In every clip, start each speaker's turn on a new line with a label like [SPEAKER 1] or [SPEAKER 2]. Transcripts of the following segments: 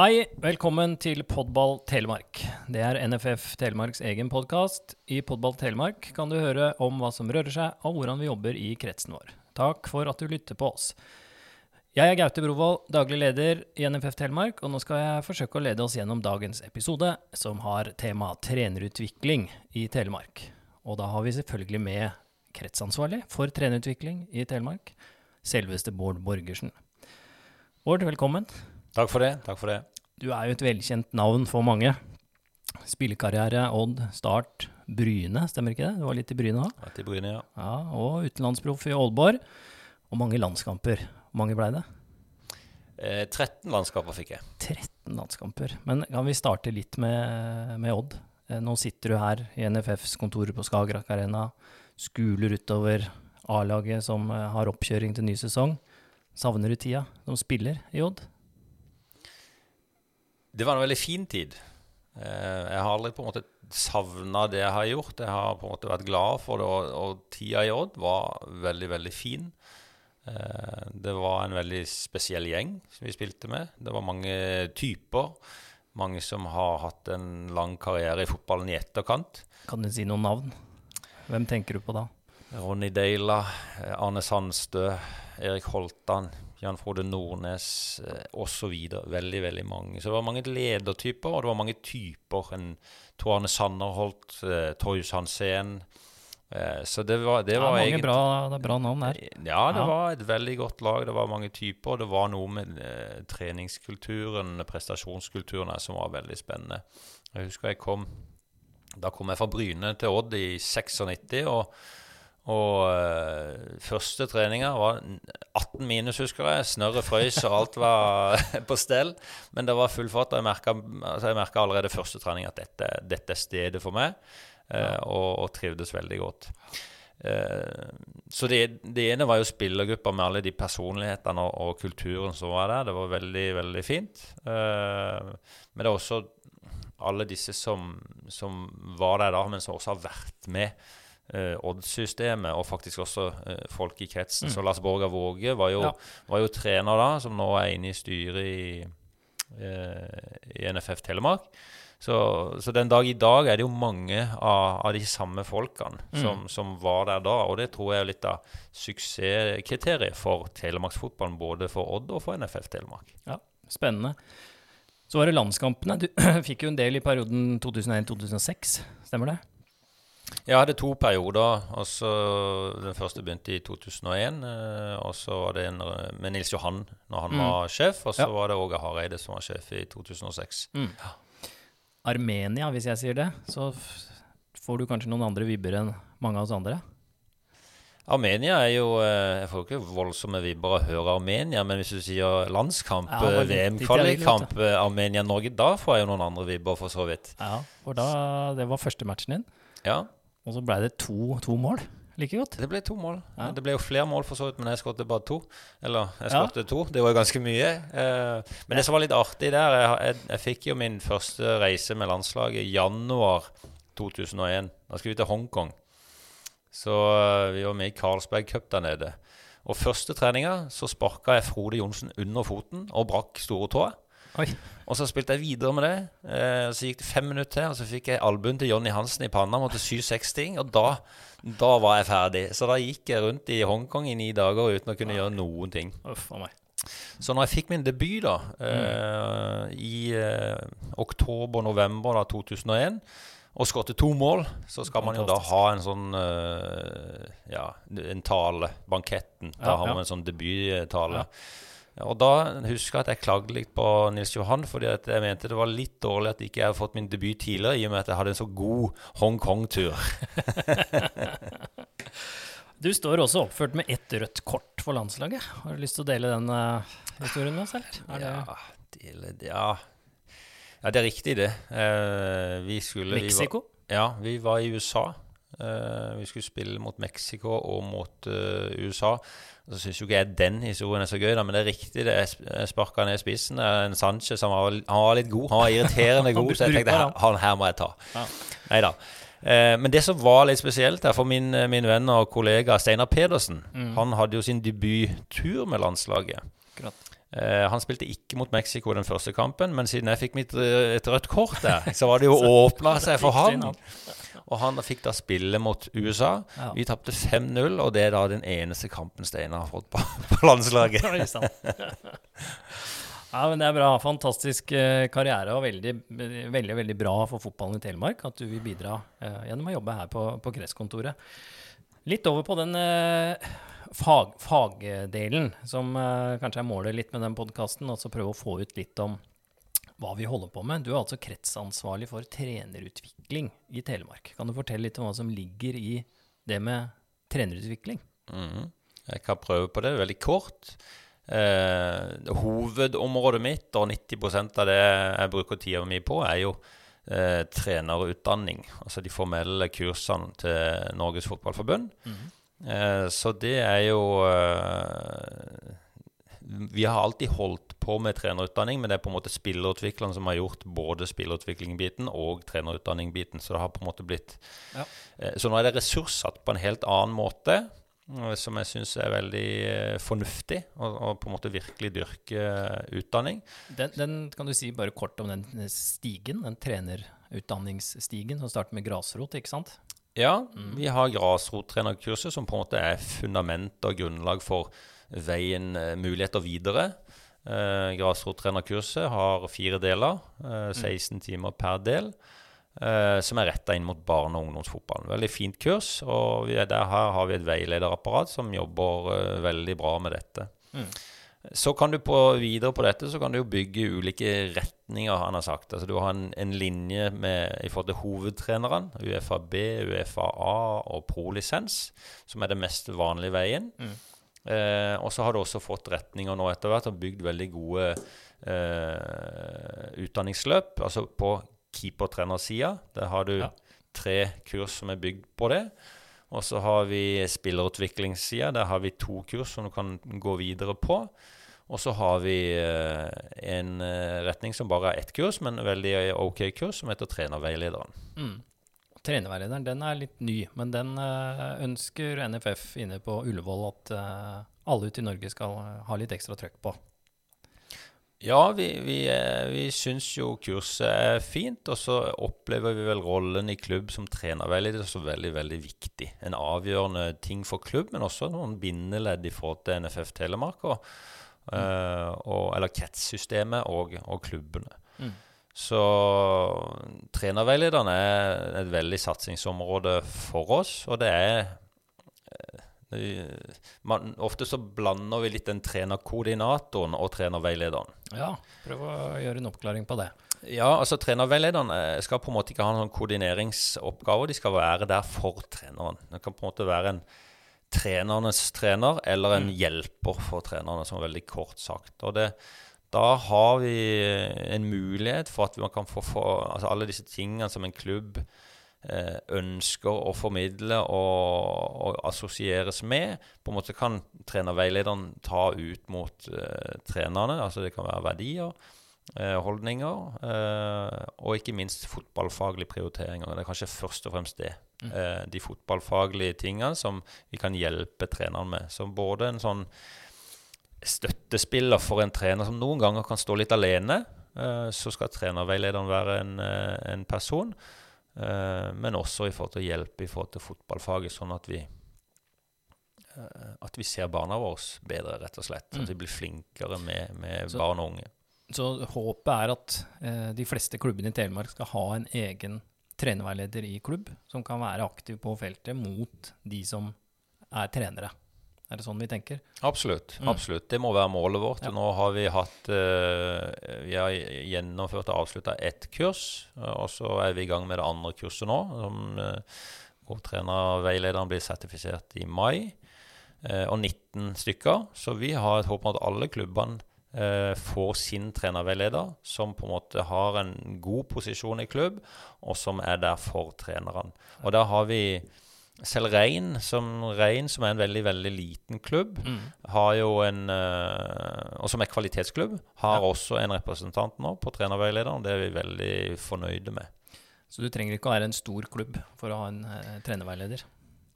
[SPEAKER 1] Hei, velkommen til Podball Telemark. Det er NFF Telemarks egen podkast. I Podball Telemark kan du høre om hva som rører seg, og hvordan vi jobber i kretsen vår. Takk for at du lytter på oss. Jeg er Gaute Brovold, daglig leder i NFF Telemark, og nå skal jeg forsøke å lede oss gjennom dagens episode, som har tema trenerutvikling i Telemark. Og da har vi selvfølgelig med kretsansvarlig for trenerutvikling i Telemark, selveste Bård Borgersen. Bård, velkommen.
[SPEAKER 2] Takk for det. takk for det.
[SPEAKER 1] Du er jo et velkjent navn for mange. Spillekarriere, Odd, Start, Bryne, stemmer ikke det? Du var litt i Bryne òg?
[SPEAKER 2] Ja, i Bryne, ja.
[SPEAKER 1] Ja, og utenlandsproff i Aalborg. Og mange landskamper. Hvor mange blei det?
[SPEAKER 2] Eh, 13 landskamper fikk jeg.
[SPEAKER 1] 13 landskamper. Men kan vi starte litt med, med Odd? Eh, Nå sitter du her i NFFs kontorer på Skagerrak Arena, skuler utover A-laget som eh, har oppkjøring til ny sesong. Savner du tida som spiller i Odd?
[SPEAKER 2] Det var en veldig fin tid. Eh, jeg har aldri på en måte savna det jeg har gjort. Jeg har på en måte vært glad for det, og, og tida i Odd var veldig, veldig fin. Eh, det var en veldig spesiell gjeng som vi spilte med. Det var mange typer. Mange som har hatt en lang karriere i fotballen i etterkant.
[SPEAKER 1] Kan du si noen navn? Hvem tenker du på da?
[SPEAKER 2] Ronny Deila, Arne Sandstø, Erik Holtan, Jan Frode Nordnes eh, osv. Veldig, veldig mange. Så det var mange ledertyper, og det var mange typer. En Tor Arne Sannerholt, eh, Torjus Hansen. Eh, så det var, det
[SPEAKER 1] Ja, mange
[SPEAKER 2] egentlig
[SPEAKER 1] bra, det bra navn der.
[SPEAKER 2] Ja, det
[SPEAKER 1] Ja.
[SPEAKER 2] var et veldig godt lag. Det var mange typer. og Det var noe med eh, treningskulturen, prestasjonskulturen, som var veldig spennende. Jeg husker jeg kom Da kom jeg fra Bryne til Odd i 96, og, og eh, første treninga var 18 minus, husker jeg. Snørret frøys, og alt var på stell. Men det var full fart, og jeg merka altså allerede første trening at dette, dette er stedet for meg, eh, og, og trivdes veldig godt. Eh, så det, det ene var jo spillergruppa med alle de personlighetene og, og kulturen som var der. Det var veldig, veldig fint. Men det er også alle disse som, som var der da, men som også har vært med eh, Odd-systemet, og faktisk også eh, folk i kretsen. Så Lars Borgar Våge var jo,
[SPEAKER 1] Ja.
[SPEAKER 2] var jo trener da, som nå er inne i styret i, eh, i NFF Telemark. Så, så den dag i dag er det jo mange av, av de samme folkene som, som var der da. Og det tror jeg er litt av suksesskriteriet for telemarksfotballen, både for Odd og for NFF Telemark.
[SPEAKER 1] Ja, spennende. Så var det landskampene. Du fikk jo en del i perioden 2001-2006, stemmer det?
[SPEAKER 2] Jeg hadde to perioder. altså Den første begynte i 2001. eh, Og så var det en eh, med Nils Johan når han
[SPEAKER 1] Mm.
[SPEAKER 2] var sjef. Og så
[SPEAKER 1] Ja.
[SPEAKER 2] var det Åge Hareide som var sjef i 2006.
[SPEAKER 1] Armenia, hvis jeg sier det, så får du kanskje noen andre vibber enn mange av oss andre.
[SPEAKER 2] Armenia er jo eh, Jeg får ikke voldsomme vibber av å høre Armenia, men hvis du sier landskamp,
[SPEAKER 1] Ja,
[SPEAKER 2] VM-kvalikkamp, Armenia-Norge, da får jeg jo noen andre vibber, for så vidt.
[SPEAKER 1] Ja, For da, det var første matchen din,
[SPEAKER 2] Ja,
[SPEAKER 1] og så ble det to, to mål. Like godt.
[SPEAKER 2] det ble to mål.
[SPEAKER 1] Ja.
[SPEAKER 2] Det ble jo flere mål, for så vidt, men jeg skåret bare to. Eller jeg
[SPEAKER 1] Ja.
[SPEAKER 2] to. Det var jo ganske mye. Eh, men det som var litt artig der Jeg, jeg, jeg fikk jo min første reise med landslaget i januar 2001. Da skulle vi til Hongkong. Så eh, vi var med i Carlsberg Cup der nede. Og første treninga så sparka jeg Frode Johnsen under foten og brakk storetåa.
[SPEAKER 1] Oi.
[SPEAKER 2] Og så spilte jeg videre med det. Eh, så gikk det fem minutter til, og så fikk jeg albuen til Jonny Hansen i panna. Måtte sy seks ting, og da, da var jeg ferdig. Så da gikk jeg rundt i Hongkong i ni dager uten å kunne gjøre noen ting.
[SPEAKER 1] Uff for meg.
[SPEAKER 2] Så når jeg fikk min debut da, eh, i eh, oktober-november 2001, og skåret to mål, så skal man jo da ha en sånn eh, Ja, en tale. Banketten. Da
[SPEAKER 1] Ja,
[SPEAKER 2] har
[SPEAKER 1] ja.
[SPEAKER 2] man en sånn debuttale. Og da husker jeg at jeg klagde litt på Nils Johan, fordi at jeg mente det var litt dårlig at ikke jeg hadde fått min debut tidligere, i og med at jeg hadde en så god Hongkong-tur.
[SPEAKER 1] Du står også oppført med ett rødt kort for landslaget. Har du lyst til å dele den uh, historien med oss, eller? Er
[SPEAKER 2] Ja, det, ja. ja, det er riktig, det. Uh, vi skulle vi var-
[SPEAKER 1] Mexico?
[SPEAKER 2] Ja, vi var i USA. Eh, vi skulle spille mot Mexico og mot eh, USA. Så syns jo ikke jeg den historien er så gøy, da, men det er riktig. det Jeg, sparka ned spissen. Eh, En Sanchez han var, han var litt god. Han var irriterende god, så jeg tenkte her, han her må jeg ta.
[SPEAKER 1] Ja.
[SPEAKER 2] Nei da. Eh, men det som var litt spesielt her, for min, min venn og kollega Steinar Pedersen Han hadde jo sin debuttur med landslaget.
[SPEAKER 1] Akkurat.
[SPEAKER 2] Eh, han spilte ikke mot Mexico den første kampen, men siden jeg fikk mitt, eh, et rødt kort der, så var det jo åpna seg for han. Og han fikk da spille mot USA.
[SPEAKER 1] Ja.
[SPEAKER 2] Vi tapte 5-0, og det er da den eneste kampen Steinar har fått på, på landslaget.
[SPEAKER 1] Ja, men Det er bra. Fantastisk eh, karriere og veldig, veldig veldig bra for fotballen i Telemark at du vil bidra eh, gjennom å jobbe her på, på kretskontoret. Litt over på den eh, fag, fagdelen, som eh, kanskje er målet litt med den podkasten. Altså prøve å få ut litt om hva vi holder på med. Du er altså kretsansvarlig for trenerutvikling i Telemark. Kan du fortelle litt om hva som ligger i det med trenerutvikling?
[SPEAKER 2] Mhm. Jeg kan prøve på det veldig kort. Eh, hovedområdet mitt, og 90% av det jeg bruker tida mi på, er jo eh, trenerutdanning. Altså de formelle kursene til Norges Fotballforbund. eh, så det er jo eh, Vi har alltid holdt på med trenerutdanning, men det er på en måte spillerutviklerne som har gjort både spillerutvikling-biten og trenerutdanning-biten. Så det har på en måte blitt
[SPEAKER 1] Ja.
[SPEAKER 2] eh, Så nå er det ressurssatt på en helt annen måte eh, som jeg syns er veldig eh, fornuftig, å på en måte virkelig dyrke utdanning.
[SPEAKER 1] Den, den kan du si bare kort om den stigen, den trenerutdanningsstigen, som starter med grasrot, ikke sant?
[SPEAKER 2] Ja, vi har grasrottrenerkurset, som på en måte er fundament og grunnlag for veien, eh, muligheter videre. Eh, grasrottrenerkurset har fire deler, eh, 16 timer per del, eh, som er retta inn mot barne- og ungdomsfotballen. Veldig fint kurs, og vi er der her har vi et veilederapparat som jobber eh, veldig bra med dette. Så kan du på, videre på dette så kan du jo bygge ulike retninger, han har sagt. Altså Du har en, en linje med, i forhold til hovedtrenerne, UFAB, UFAA og prolisens, som er den mest vanlige veien. Eh, og så har du også fått retninger nå etter hvert og bygd veldig gode eh, utdanningsløp. Altså på keepertrenersida, der har du
[SPEAKER 1] Ja.
[SPEAKER 2] tre kurs som er bygd på det. Og så har vi spillerutviklingssida. Der har vi to kurs som du kan gå videre på. Og så har vi eh, en eh, retning som bare er ett kurs, men veldig ok kurs, som heter trenerveilederen.
[SPEAKER 1] Mm. Trenerveilederen den er litt ny, men den eh, ønsker NFF inne på Ullevål at eh, alle ute i Norge skal eh, ha litt ekstra trøkk på.
[SPEAKER 2] Ja, vi, vi, vi syns jo kurset er fint, og så opplever vi vel rollen i klubb som trenerveileder som veldig, veldig viktig. En avgjørende ting for klubb, men også noen bindeledd i forhold til NFF Telemark, og, eh, og, eller kretssystemet og, og klubbene.
[SPEAKER 1] Mm.
[SPEAKER 2] Så trenerveilederen er et veldig satsingsområde for oss, og det er eh, man, Ofte så blander vi litt den trenerkoordinatoren og trenerveilederen.
[SPEAKER 1] Ja, prøv å gjøre en oppklaring på det.
[SPEAKER 2] Ja, altså Trenerveilederen eh, skal på en måte ikke ha noen koordineringsoppgaver. De skal være der for treneren. Det kan på en måte være en trenernes trener eller en hjelper for trenerne, som er veldig kort sagt. Og det, da har vi en mulighet for at man kan få, få altså alle disse tingene som en klubb eh, ønsker å formidle og, og assosieres med. På en måte kan trenerveilederen ta ut mot eh, trenerne. Altså det kan være verdier, eh, holdninger eh, og ikke minst fotballfaglige prioriteringer. Det er kanskje først og fremst det. Eh, de fotballfaglige tingene som vi kan hjelpe treneren med. Som både en sånn støttespiller for en trener som noen ganger kan stå litt alene. Eh, så skal trenerveilederen være en, eh, en person. Eh, men også i forhold til å hjelpe i forhold til fotballfaget, sånn at vi at vi ser barna våre bedre, rett og slett. At vi blir flinkere med, med
[SPEAKER 1] Så-
[SPEAKER 2] barn og unge.
[SPEAKER 1] Så håpet er at eh, de fleste klubbene i Telemark skal ha en egen trenerveileder i klubb, som kan være aktiv på feltet mot de som er trenere. Er det sånn vi tenker?
[SPEAKER 2] Absolutt.
[SPEAKER 1] Mm.
[SPEAKER 2] absolutt. Det må være målet vårt.
[SPEAKER 1] Ja.
[SPEAKER 2] Nå har vi hatt eh, Vi har gjennomført og avslutta ett kurs, eh, og så er vi i gang med det andre kurset nå. Som, eh, hvor trenerveilederen blir sertifisert i mai. og 19 stykker. Så vi har et håp om at alle klubbene får sin trenerveileder, som på en måte har en god posisjon i klubb, og som er der for trenerne. Og der har vi selv Rein, som, Rein, som er en veldig veldig liten klubb, har jo en eh, Og som er kvalitetsklubb, har også en representant nå på trenerveilederen. Det er vi veldig fornøyde med.
[SPEAKER 1] Så du trenger ikke å være en stor klubb for å ha en eh, trenerveileder?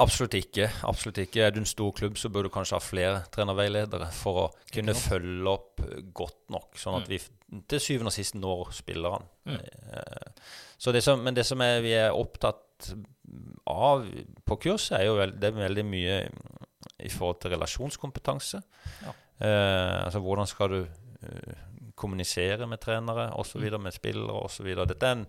[SPEAKER 2] Absolutt ikke. absolutt ikke. Er du en stor klubb, så bør du kanskje ha flere trenerveiledere for å kunne følge opp eh, godt nok, sånn at vi til syvende og sist når spillerne. Mm. Så det som, men det som er, vi er opptatt av på kurset, er jo veld, det er veldig mye i forhold til relasjonskompetanse.
[SPEAKER 1] Ja.
[SPEAKER 2] Eh, altså hvordan skal du eh, kommunisere med trenere osv., med spillere osv. Dette er en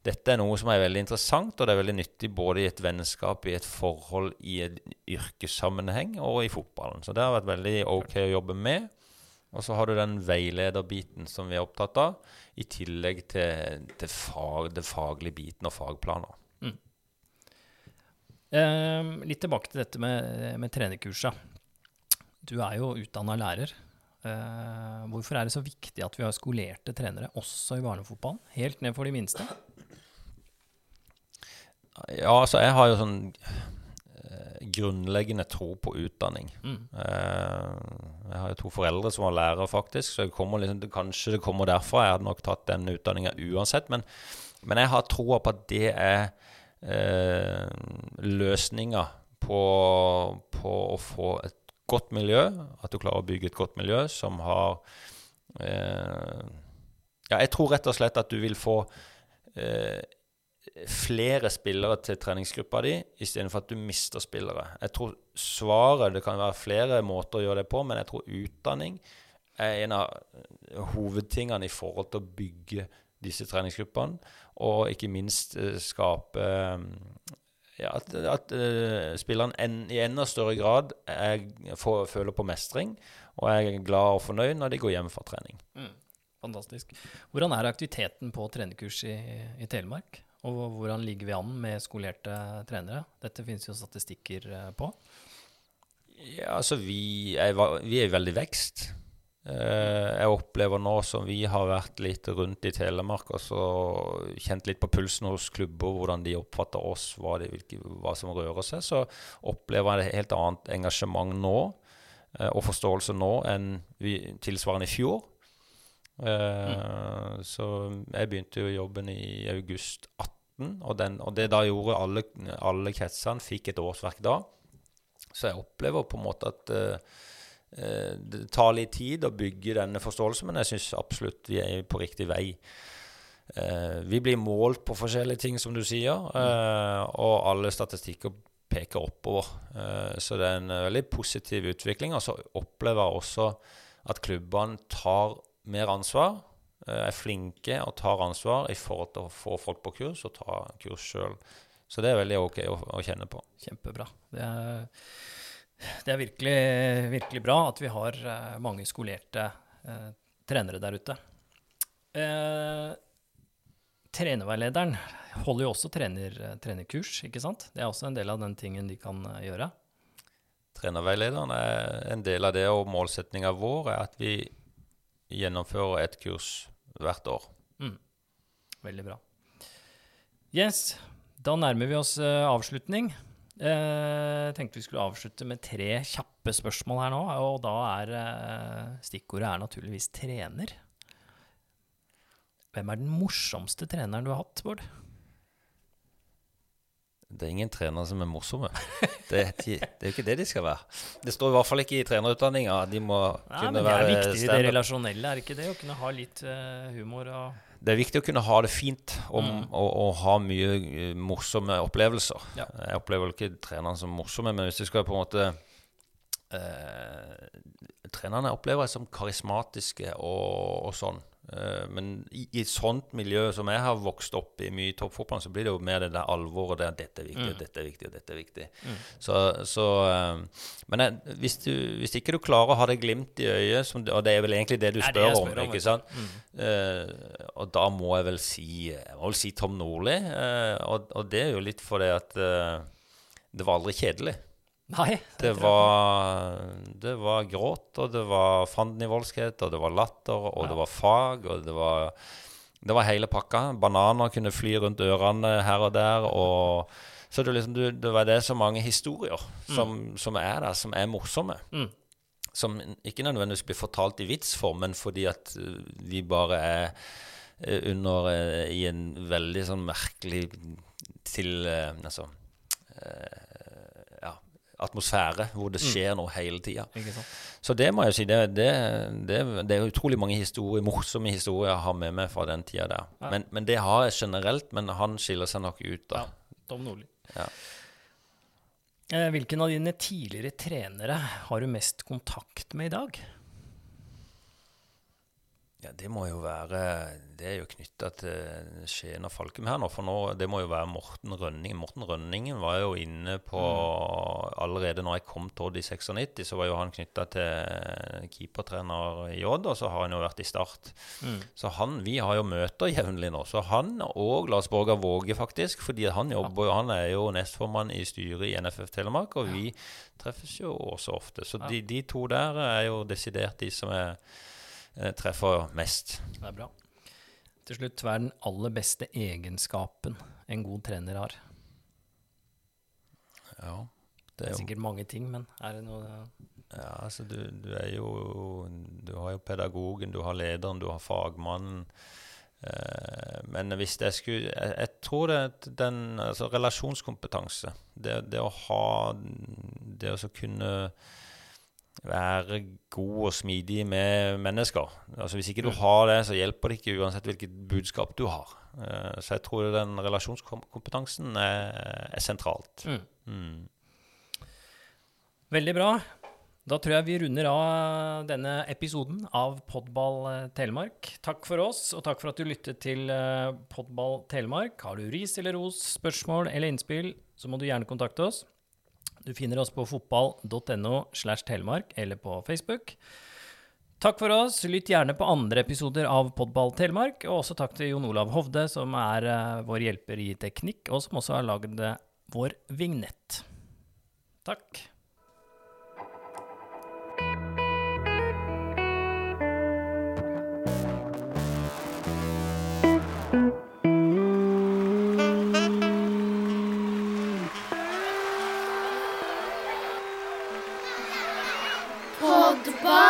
[SPEAKER 2] dette er noe som er veldig interessant, og det er veldig nyttig både i et vennskap, i et forhold, i en yrkessammenheng og i fotballen. Så det har vært veldig ok å jobbe med. Og så har du den veilederbiten som vi er opptatt av, i tillegg til, til fag, det faglige biten og fagplaner.
[SPEAKER 1] Eh, litt tilbake til dette med, med trenerkursa. Du er jo utdanna lærer. Eh, hvorfor er det så viktig at vi har skolerte trenere også i barnefotballen? Helt ned for de minste?
[SPEAKER 2] Ja, altså jeg har jo sånn eh, grunnleggende tro på utdanning.
[SPEAKER 1] Mm.
[SPEAKER 2] Eh, jeg har jo to foreldre som var lærere, faktisk, så liksom, kanskje det kommer derfra. Jeg hadde nok tatt den utdanninga uansett. Men, men jeg har troa på at det er eh, løsninga på, på å få et godt miljø. At du klarer å bygge et godt miljø som har eh, Ja, jeg tror rett og slett at du vil få eh, flere spillere til treningsgruppa di istedenfor at du mister spillere. Jeg tror svaret Det kan være flere måter å gjøre det på, men jeg tror utdanning er en av hovedtingene i forhold til å bygge disse treningsgruppene, og ikke minst eh, skape eh, ja, at, at eh, spilleren en, i enda større grad er, får, føler på mestring og er glad og fornøyd når de går hjem fra trening.
[SPEAKER 1] Fantastisk. Hvordan er aktiviteten på trenerkurs i, i Telemark? Og hvordan ligger vi an med skolerte trenere? Dette finnes jo statistikker på.
[SPEAKER 2] Ja, altså vi er, vi er veldig vekst. Eh, jeg opplever nå som vi har vært litt rundt i Telemark og så kjent litt på pulsen hos klubber, hvordan de oppfatter oss, hva, de, hva som rører seg, så opplever jeg et helt annet engasjement nå eh, og forståelse nå enn vi, tilsvarende i fjor. Mm. Så jeg begynte jo jobben i august 18, og, den, og det da gjorde alle, alle kretsene, fikk et årsverk da. Så jeg opplever på en måte at eh, eh, det tar litt tid å bygge denne forståelsen, men jeg syns absolutt vi er på riktig vei. Eh, vi blir målt på forskjellige ting, som du sier, eh, og alle statistikker peker oppover. Eh, så det er en eh, veldig positiv utvikling. Og så opplever jeg også at klubbene tar mer ansvar, eh, er flinke og tar ansvar i forhold til å få folk på kurs og ta kurs sjøl. Så det er veldig ok å, å kjenne på.
[SPEAKER 1] Kjempebra. Det er, det er virkelig, virkelig bra at vi har eh, mange skolerte eh, trenere der ute. Eh, trenerveilederen holder jo også trener, trenerkurs, ikke sant? Det er også en del av den tingen de kan eh, gjøre.
[SPEAKER 2] Trenerveilederen er en del av det, og målsettinga vår er at vi gjennomfører et kurs hvert år.
[SPEAKER 1] Veldig bra. Yes, da nærmer vi oss eh, avslutning. Eh, tenkte vi skulle avslutte med tre kjappe spørsmål her nå, og da er eh, stikkordet er naturligvis trener. Hvem er den morsomste treneren du har hatt, Bård?
[SPEAKER 2] Det er ingen trenere som er morsomme. Det, er det er jo ikke det de skal være. Det står i hvert fall ikke i trenerutdanninga. De må
[SPEAKER 1] Nei,
[SPEAKER 2] kunne
[SPEAKER 1] men Det er viktig i det relasjonelle, er ikke det? Å kunne ha litt eh, humor og
[SPEAKER 2] Det er viktig å kunne ha det fint og,
[SPEAKER 1] Mm.
[SPEAKER 2] og, og ha mye eh, morsomme opplevelser.
[SPEAKER 1] Ja.
[SPEAKER 2] Jeg opplever ikke trenerne som morsomme, men hvis du skal på en måte eh, Trenerne opplever jeg som karismatiske og, og sånn. Eh, men i, i sånt miljø som jeg har vokst opp i mye i toppfotball, så blir det jo mer det der alvoret der dette er viktig,
[SPEAKER 1] Mm.
[SPEAKER 2] dette er viktig, og dette er viktig. Så, så eh, Men jeg, hvis, du, hvis ikke du klarer å ha det glimt i øyet, som, og det er vel egentlig det du
[SPEAKER 1] spør, det
[SPEAKER 2] spør, om,
[SPEAKER 1] om,
[SPEAKER 2] ikke
[SPEAKER 1] sant
[SPEAKER 2] sant? uh, og da må jeg vel si Jeg må vel si Tom Nordli. Uh, og, og det er jo litt fordi at uh, det var aldri kjedelig.
[SPEAKER 1] Nei.
[SPEAKER 2] Det
[SPEAKER 1] det
[SPEAKER 2] var, det var gråt, og det var fandenivoldskhet, og det var latter, og det var fag, og det var Det var hele pakka. Bananer kunne fly rundt ørene her og der. og Så det, liksom, det var det så mange historier som, som er der, som er morsomme.
[SPEAKER 1] Mm.
[SPEAKER 2] Som ikke nødvendigvis blir fortalt i vitsform, men fordi at uh, vi bare er eh, under eh, i en veldig sånn merkelig til eh, Altså ja, atmosfære hvor det skjer noe hele tida. Så det må jeg si, det, det, det, det er utrolig mange historier, morsomme historier jeg har med meg fra den tida der.
[SPEAKER 1] Ja.
[SPEAKER 2] Men, men det har jeg generelt, men han skiller seg nok ut, da.
[SPEAKER 1] Ja, Tom Nordli.
[SPEAKER 2] Ja.
[SPEAKER 1] Eh, Hvilken av dine tidligere trenere har du mest kontakt med i dag?
[SPEAKER 2] Ja, det må jo være Det er jo knytta til Skien og Falkum her nå. For nå, det må jo være Morten Rønningen. Morten Rønningen var jo inne på Allerede når jeg kom til Odd i 96, så var jo han knytta til keepertrener i Odd, og så har han jo vært i Start. Så han, vi har jo møter jevnlig nå. Så han og Lars Borger Våge, faktisk. fordi han jobber jo, han er jo nestformann i styret i NFF Telemark, og vi treffes jo også ofte. Så de, de to der er jo desidert de som er treffer mest.
[SPEAKER 1] Det er bra. Til slutt, hva er den aller beste egenskapen en god trener har?
[SPEAKER 2] Ja,
[SPEAKER 1] Det
[SPEAKER 2] det
[SPEAKER 1] er
[SPEAKER 2] er jo
[SPEAKER 1] sikkert mange ting, men er det noe
[SPEAKER 2] ja, altså du, du er jo Du har jo pedagogen, du har lederen, du har fagmannen. Eh, men hvis jeg skulle Jeg, jeg tror det er den altså relasjonskompetanse. Det, det å ha Det å kunne være god og smidig med mennesker. Altså Hvis ikke du har det, så hjelper det ikke uansett hvilket budskap du har. Eh, så jeg tror den relasjonskompetansen er, er sentralt.
[SPEAKER 1] Mm.
[SPEAKER 2] Mm.
[SPEAKER 1] Veldig bra. Da tror jeg vi runder av denne episoden av Podball eh, Telemark. Takk for oss, og takk for at du lyttet til eh, Podball Telemark. Har du ris eller ros, spørsmål eller innspill, så må du gjerne kontakte oss. Du finner oss på fotball.no slash telemark eller på Facebook. Takk for oss. Lytt gjerne på andre episoder av Podball Telemark. Og også takk til Jon Olav Hovde, som er eh, vår hjelper i teknikk, og som også har lagd eh, vår vignett. Takk.
[SPEAKER 3] Podball Telemark.